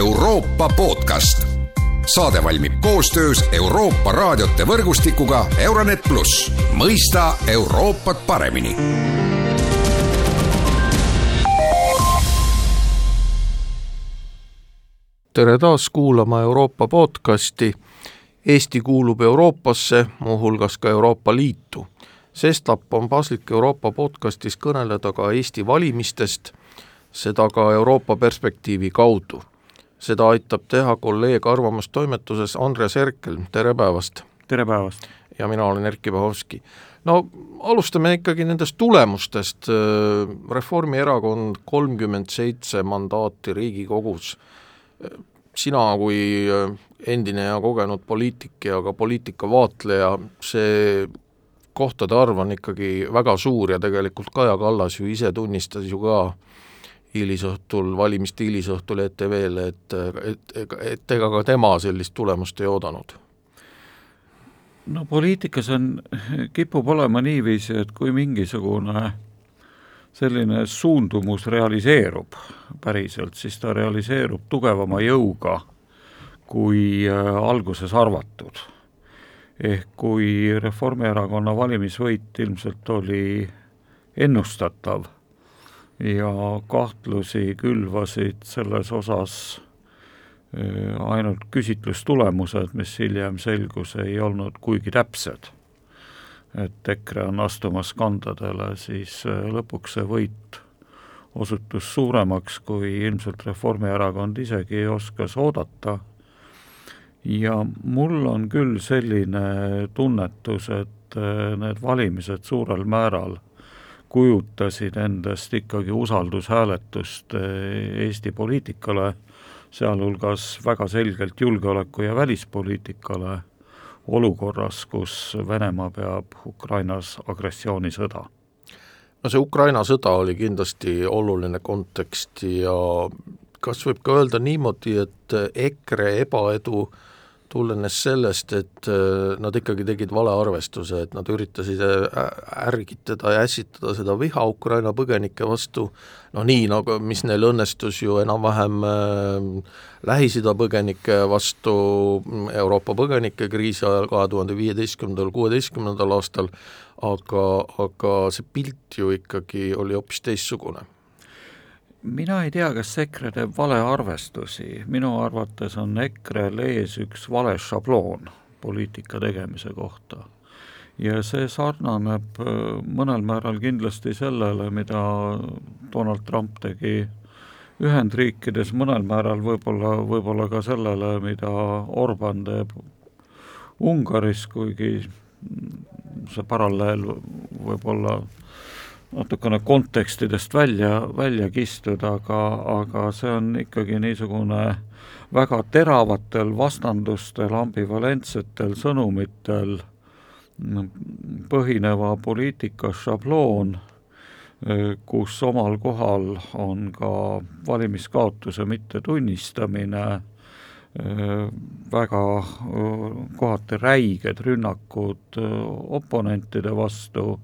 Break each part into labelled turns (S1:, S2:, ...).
S1: Euroopa podcast. saade valmib koostöös Euroopa raadiote võrgustikuga Euronet pluss, mõista Euroopat paremini
S2: tere taas kuulama Euroopa podcasti. Eesti kuulub Euroopasse, muuhulgas ka Euroopa Liitu. sestap on paslik Euroopa podcastis kõneleda ka Eesti valimistest, seda ka Euroopa perspektiivi kaudu. Seda aitab teha kolleeg Arvamustoimetuses Andres Herkel, tere päevast!
S3: tere päevast!
S2: ja mina olen Erkki Bahovski. no alustame ikkagi nendest tulemustest, Reformierakond kolmkümmend seitse mandaati Riigikogus sina kui endine ja kogenud poliitik ja ka poliitika vaatleja, see kohtade arv on ikkagi väga suur ja tegelikult Kaja Kallas ju ise tunnistas ju ka hilisõhtul, valimiste hilisõhtul ETV-le, et, et, et, ega ka tema sellist tulemust ei oodanud
S3: no poliitikas on, kipub olema niiviisi, et kui mingisugune selline suundumus realiseerub päriselt, siis ta realiseerub tugevama jõuga, kui äh, alguses arvatud. ehk kui Reformierakonna valimisvõit ilmselt oli ennustatav ja kahtlusi külvasid selles osas äh, ainult küsitlustulemused, mis hiljem selgus, ei olnud kuigi täpsed et EKRE on astumas kandadele, siis äh, lõpuks see võit osutus suuremaks, kui ilmselt Reformierakond isegi oskas oodata. ja mul on küll selline tunnetus, et äh, need valimised suurel määral kujutasid endast ikkagi usaldushääletust äh, Eesti poliitikale, sealhulgas väga selgelt julgeoleku- ja välispoliitikale olukorras, kus Venemaa peab Ukrainas agressioonisõda?
S2: no see Ukraina sõda oli kindlasti oluline kontekst ja kas võib ka öelda niimoodi, et EKRE ebaedu äh, tulenes sellest, et äh, nad ikkagi tegid valearvestuse, et nad üritasid äh, ärgitada ja ässitada seda viha Ukraina põgenike vastu, noh nii, nagu mis neil õnnestus ju enam-vähem äh, Lähis-Ida põgenike vastu Euroopa põgenikekriisi ajal kahe tuhande viieteistkümnendal, kuueteistkümnendal aastal, aga, aga see pilt ju ikkagi oli hoopis teistsugune
S3: mina ei tea, kas EKRE teeb valearvestusi, minu arvates on EKRE-l ees üks vale šabloon poliitika tegemise kohta. ja see sarnaneb äh, mõnel määral kindlasti sellele, mida Donald Trump tegi Ühendriikides, mõnel määral võib-olla, võib-olla ka sellele, mida Orban teeb Ungaris, kuigi see paralleel võib-olla natukene kontekstidest välja, välja kistuda, aga, aga see on ikkagi niisugune väga teravatel vastandustel, ambivalentsetel sõnumitel põhineva poliitika šabloon, kus omal kohal on ka valimiskaotuse mittetunnistamine, väga kohati räiged rünnakud oponentide vastu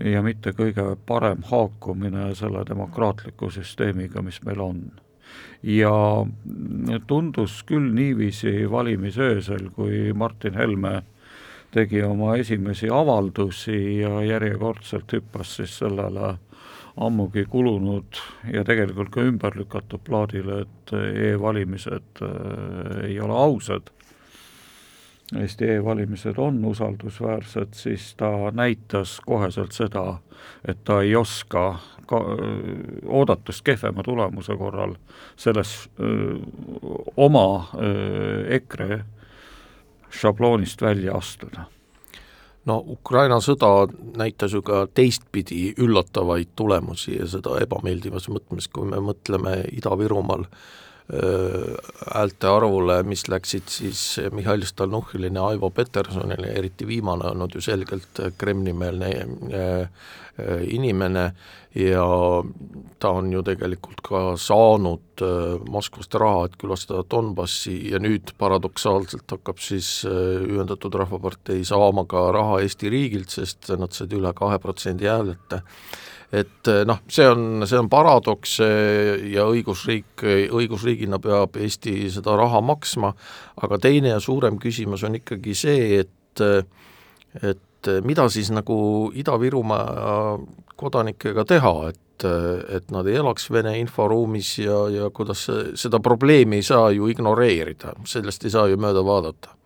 S3: ja mitte kõige parem haakumine selle demokraatliku süsteemiga, mis meil on. ja tundus küll niiviisi valimisöösel, kui Martin Helme tegi oma esimesi avaldusi ja järjekordselt hüppas siis sellele ammugi kulunud ja tegelikult ka ümber lükatud plaadile, et e-valimised äh, ei ole ausad Eesti e-valimised on usaldusväärsed, siis ta näitas koheselt seda, et ta ei oska ka oodatust kehvema tulemuse korral selles öö, oma öö, EKRE šabloonist välja astuda.
S2: No Ukraina sõda näitas ju ka teistpidi üllatavaid tulemusi ja seda ebameeldivas mõttes, kui me mõtleme Ida-Virumaal. äh, häälte arvule, mis läksid siis Mihhail Stalnuhhinile ja Aivo Petersonile, eriti viimane olnud ju selgelt Kremli-meelne inimene ja ta on ju tegelikult ka saanud Moskvast raha, et külastada Donbassi ja nüüd paradoksaalselt hakkab siis Ühendatud Rahvapartei saama ka raha Eesti riigilt, sest nad said üle kahe protsendi häälete et noh, see on, see on paradoks ja õigusriik, õigusriigina peab Eesti seda raha maksma, aga teine ja suurem küsimus on ikkagi see, et et mida siis nagu Ida-Virumaa kodanikega teha, et, et nad ei elaks Vene inforuumis ja, ja kuidas seda probleemi ei saa ju ignoreerida, sellest ei saa ju mööda vaadata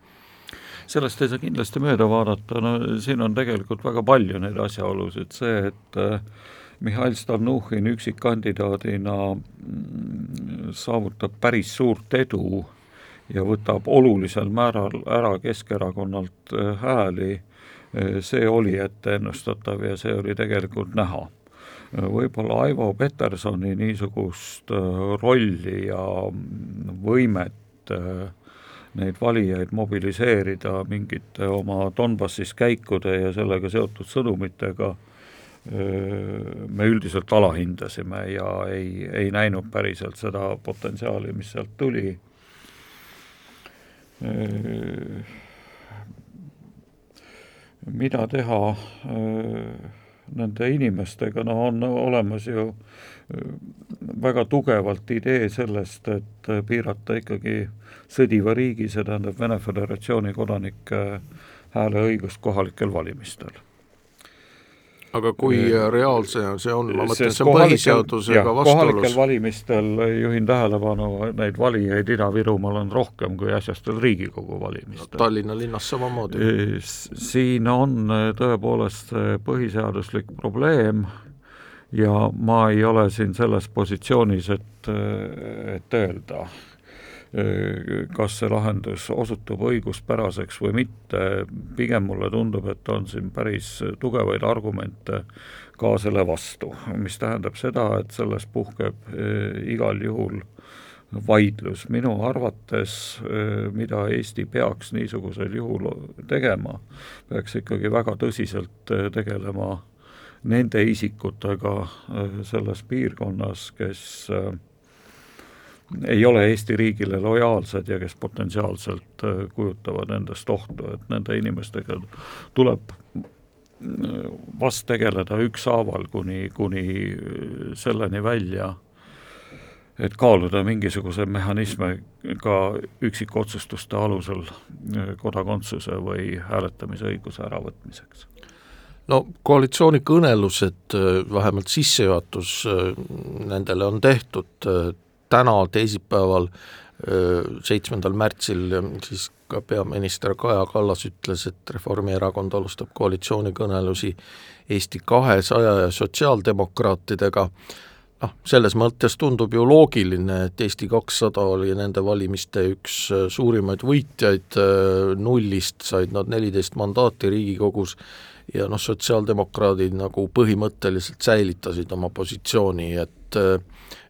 S3: sellest ei saa kindlasti mööda vaadata, no siin on tegelikult väga palju neid asjaolusid, see, et äh, Mihhail Stalnuhhin üksikkandidaadina mm, saavutab päris suurt edu ja võtab olulisel määral ära Keskerakonnalt äh, hääli, äh, see oli etteennustatav ja see oli tegelikult näha. võib-olla Aivo Petersoni niisugust rolli ja mm, võimet äh, neid valijaid mobiliseerida mingite oma Donbassis käikude ja sellega seotud sõnumitega me üldiselt alahindasime ja ei, ei näinud päriselt seda potentsiaali, mis sealt tuli. mida teha nende inimestega, no on olemas ju väga tugevalt idee sellest, et piirata ikkagi sõdiva riigi, see tähendab Vene Föderatsiooni kodanike hääleõigust kohalikel valimistel
S2: aga kui reaalse see on, ma mõtlen, see on põhiseadusega vastuolus.
S3: kohalikel valimistel, juhin tähelepanu, neid valijaid Ida-Virumaal on rohkem kui äsjastel Riigikogu valimistel.
S2: Tallinna linnas samamoodi.
S3: siin on tõepoolest põhiseaduslik probleem ja ma ei ole siin selles positsioonis, et, et öelda kas see lahendus osutub õiguspäraseks või mitte, pigem mulle tundub, et on siin päris tugevaid argumente ka selle vastu, mis tähendab seda, et selles puhkeb igal juhul vaidlus, minu arvates, mida Eesti peaks niisugusel juhul tegema, peaks ikkagi väga tõsiselt tegelema nende isikutega selles piirkonnas, kes äh, ei ole Eesti riigile lojaalsed ja kes potentsiaalselt äh, kujutavad endast ohtu, et nende inimestega tuleb äh, vast tegeleda ükshaaval kuni, kuni äh, selleni välja, et kaaluda mingisuguseid mehhanisme ka üksikotsustuste alusel kodakondsuse või hääletamisõiguse äravõtmiseks.
S2: No koalitsioonikõnelused, vähemalt sissejuhatus nendele on tehtud, täna, teisipäeval, seitsmendal märtsil siis ka peaminister Kaja Kallas ütles, et Reformierakond alustab koalitsioonikõnelusi Eesti kahesaja ja sotsiaaldemokraatidega, noh, selles mõttes tundub ju loogiline, et Eesti kakssada oli nende valimiste üks suurimaid võitjaid, nullist said nad neliteist mandaati Riigikogus ja noh, sotsiaaldemokraadid nagu põhimõtteliselt säilitasid oma positsiooni, et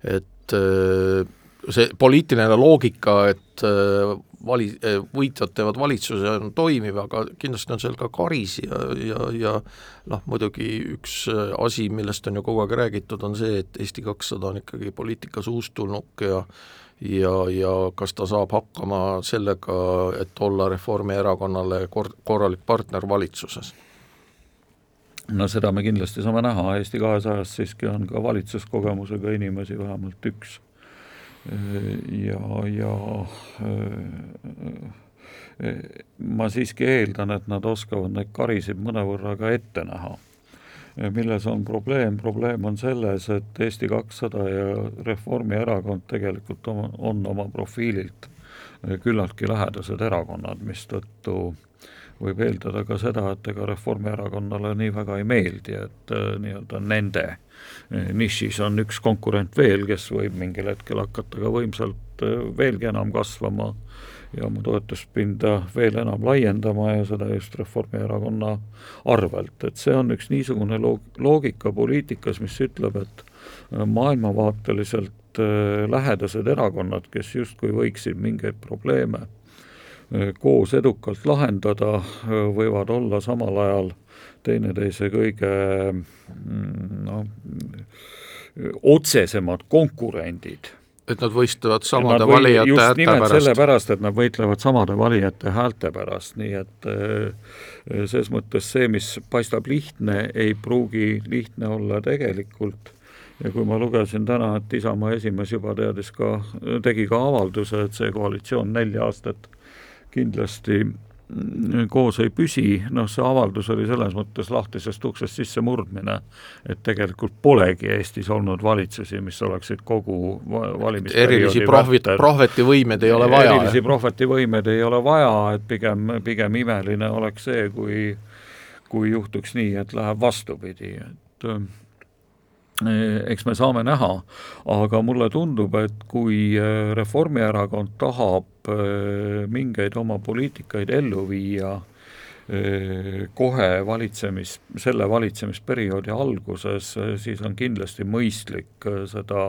S2: et et äh, see poliitiline loogika, et äh, vali-, äh, võitjad teevad valitsuse, on toimiv, aga kindlasti on seal ka karis ja, ja, ja noh, muidugi üks asi, millest on ju kogu aeg räägitud, on see, et Eesti kakssada on ikkagi poliitikas uustulnuk ja ja, ja kas ta saab hakkama sellega, et olla Reformierakonnale kor-, korralik partner valitsuses
S3: no seda me kindlasti saame näha, Eesti kahesajas siiski on ka valitsuskogemusega inimesi vähemalt üks. ja, ja ma siiski eeldan, et nad oskavad neid karisid mõnevõrra ka ette näha. milles on probleem, probleem on selles, et Eesti kakssada ja Reformierakond tegelikult on, on oma profiililt küllaltki lähedased erakonnad, mistõttu võib eeldada ka seda, et ega Reformierakonnale nii väga ei meeldi, et äh, nii-öelda nende äh, nišis on üks konkurent veel, kes võib mingil hetkel hakata ka võimsalt äh, veelgi enam kasvama ja oma toetuspinda veel enam laiendama ja seda just Reformierakonna arvelt, et see on üks niisugune loog-, loogika poliitikas, mis ütleb, et maailmavaateliselt lähedased erakonnad, kes justkui võiksid mingeid probleeme koos edukalt lahendada, võivad olla samal ajal teineteise kõige noh, otsesemad konkurendid.
S2: Et nad võistlevad samade või, valijate häälte pärast.
S3: sellepärast, et nad võitlevad samade valijate häälte pärast, nii et äh, ses mõttes see, mis paistab lihtne, ei pruugi lihtne olla tegelikult. Ja kui ma lugesin täna, et Isamaa esimees juba teadis ka, tegi ka avalduse, et see koalitsioon neli aastat kindlasti koos ei püsi, noh see avaldus oli selles mõttes lahtisest uksest sisse murdmine, et tegelikult polegi Eestis olnud valitsusi, mis oleksid kogu valimisperioodi
S2: erilisi prohvit-, prohvetivõimed ei ole vaja.
S3: erilisi prohvetivõimed ei ole vaja, et pigem, pigem imeline oleks see, kui kui juhtuks nii, et läheb vastupidi, et eks me saame näha, aga mulle tundub, et kui äh, Reformierakond tahab äh, mingeid oma poliitikaid ellu viia kohe valitsemis, selle valitsemisperioodi alguses, siis on kindlasti mõistlik seda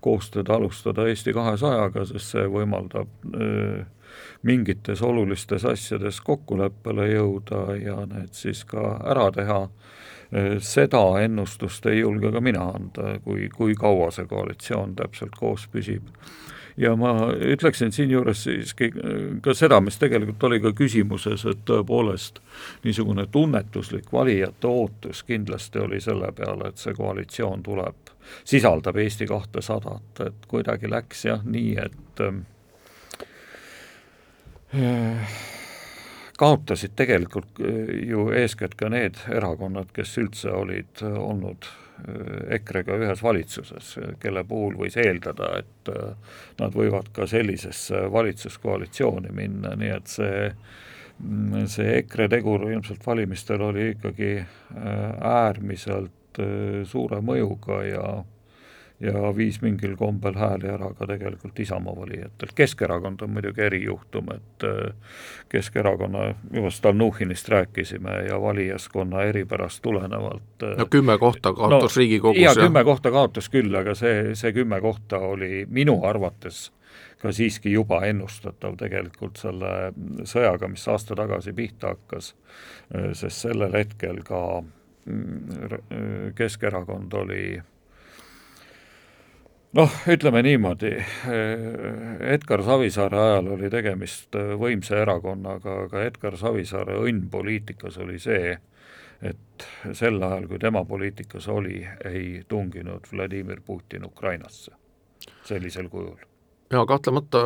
S3: koostööd alustada Eesti kahesajaga, sest see võimaldab mingites olulistes asjades kokkuleppele jõuda ja need siis ka ära teha seda ennustust ei julge ka mina anda, kui, kui kaua see koalitsioon täpselt koos püsib. ja ma ütleksin siinjuures siiski ka seda, mis tegelikult oli ka küsimuses, et tõepoolest niisugune tunnetuslik valijate ootus kindlasti oli selle peale, et see koalitsioon tuleb, sisaldab Eesti kahtesadat, et kuidagi läks jah nii, et kaotasid tegelikult äh, ju eeskätt ka need erakonnad, kes üldse olid äh, olnud äh, EKRE-ga ühes valitsuses, kelle puhul võis eeldada, et nad võivad ka sellisesse valitsuskoalitsiooni minna, nii et see mm, see EKRE tegur ilmselt valimistel oli ikkagi äärmiselt suure mõjuga ja ja viis mingil kombel hääli ära ka tegelikult Isamaa valijatelt. Keskerakond on muidugi erijuhtum, et äh, Keskerakonna, juba Stalnuhhinist rääkisime ja valijaskonna eripärast tulenevalt
S2: äh, no kümme kohta kaotas no, Riigikogus.
S3: jaa, kümme kohta kaotas küll, aga see, see kümme kohta oli minu arvates ka siiski juba ennustatav tegelikult selle sõjaga, mis aasta tagasi pihta hakkas, äh, sest sellel hetkel ka mm, Keskerakond oli noh, ütleme niimoodi, Edgar Savisaare ajal oli tegemist võimsa erakonnaga, aga Edgar Savisaare õnn poliitikas oli see, et sel ajal, kui tema poliitikas oli, ei tunginud Vladimir Putin Ukrainasse sellisel kujul.
S2: jaa, kahtlemata,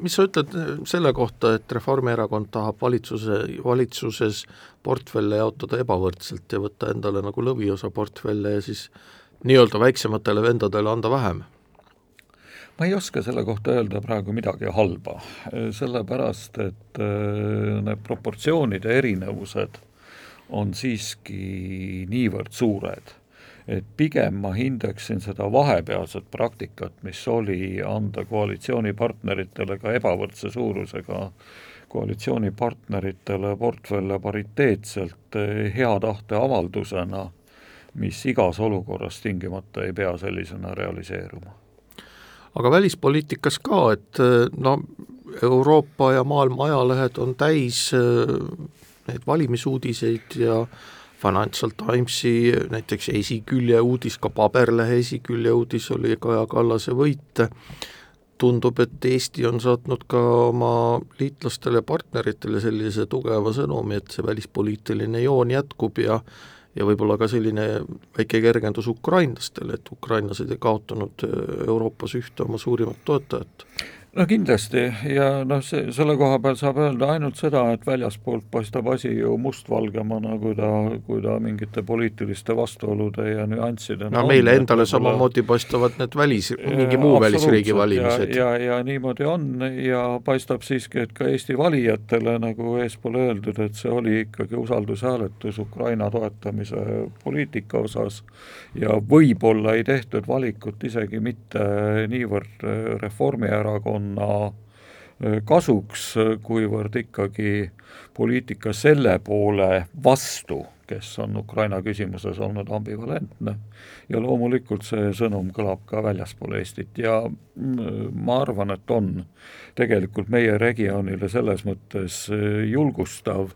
S2: mis sa ütled selle kohta, et Reformierakond tahab valitsuse, valitsuses portfelle jaotada ebavõrdselt ja võtta endale nagu lõviosa portfelle ja siis nii-öelda väiksematele vendadele anda vähem?
S3: Ma ei oska selle kohta öelda praegu midagi halba, sellepärast et äh, need proportsioonide erinevused on siiski niivõrd suured, et pigem ma hindaksin seda vahepealset praktikat, mis oli anda koalitsioonipartneritele ka ebavõrdse suurusega koalitsioonipartneritele portfelle pariteetselt äh, hea tahte avaldusena, mis igas olukorras tingimata ei pea sellisena realiseeruma
S2: aga välispoliitikas ka, et eh, no Euroopa ja maailma ajalehed on täis eh, neid valimisuudiseid ja Financial Timesi näiteks esikülje uudis, ka paberlehe esikülje uudis oli Kaja Kallase võit, tundub, et Eesti on saatnud ka oma liitlastele partneritele sellise tugeva sõnumi, et see välispoliitiline joon jätkub ja ja võib-olla ka selline väike kergendus ukrainlastele, et ukrainlased ei kaotanud äh, Euroopas ühte oma suurimat toetajat
S3: no kindlasti. Ja noh, see, selle koha peal saab öelda ainult seda, et väljaspoolt paistab asi ju mustvalgemana, kui ta, kui ta mingite poliitiliste vastuolude ja nüanssidena
S2: no meile on, endale samamoodi paistavad need välis, mingi muu välisriigi valimised.
S3: ja, ja, ja niimoodi on. Ja paistab siiski, et ka Eesti valijatele, nagu eespool öeldud, et see oli ikkagi usaldushääletus Ukraina toetamise poliitika osas. Ja võib-olla ei tehtud valikut isegi mitte niivõrd Reformierakonna ühiskonna kasuks, kuivõrd ikkagi poliitika selle poole vastu, kes on Ukraina küsimuses olnud ambivalentne. Ja loomulikult see sõnum kõlab ka väljaspool Eestit ja ma arvan, et on tegelikult meie regioonile selles mõttes julgustav,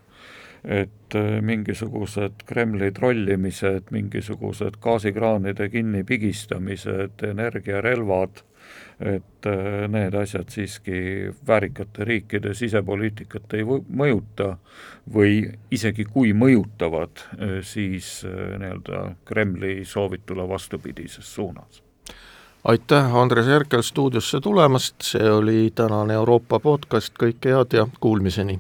S3: et äh, mingisugused Kremli trollimised, mingisugused gaasikraanide kinnipigistamised, energiarelvad, et äh, need asjad siiski väärikate riikide sisepoliitikat ei mõjuta või isegi kui mõjutavad, äh, siis nii-öelda Kremli soovitule vastupidises suunas.
S2: Aitäh, Andres Herkel stuudiosse tulemast, see oli tänane Euroopa podcast, kõike head ja kuulmiseni!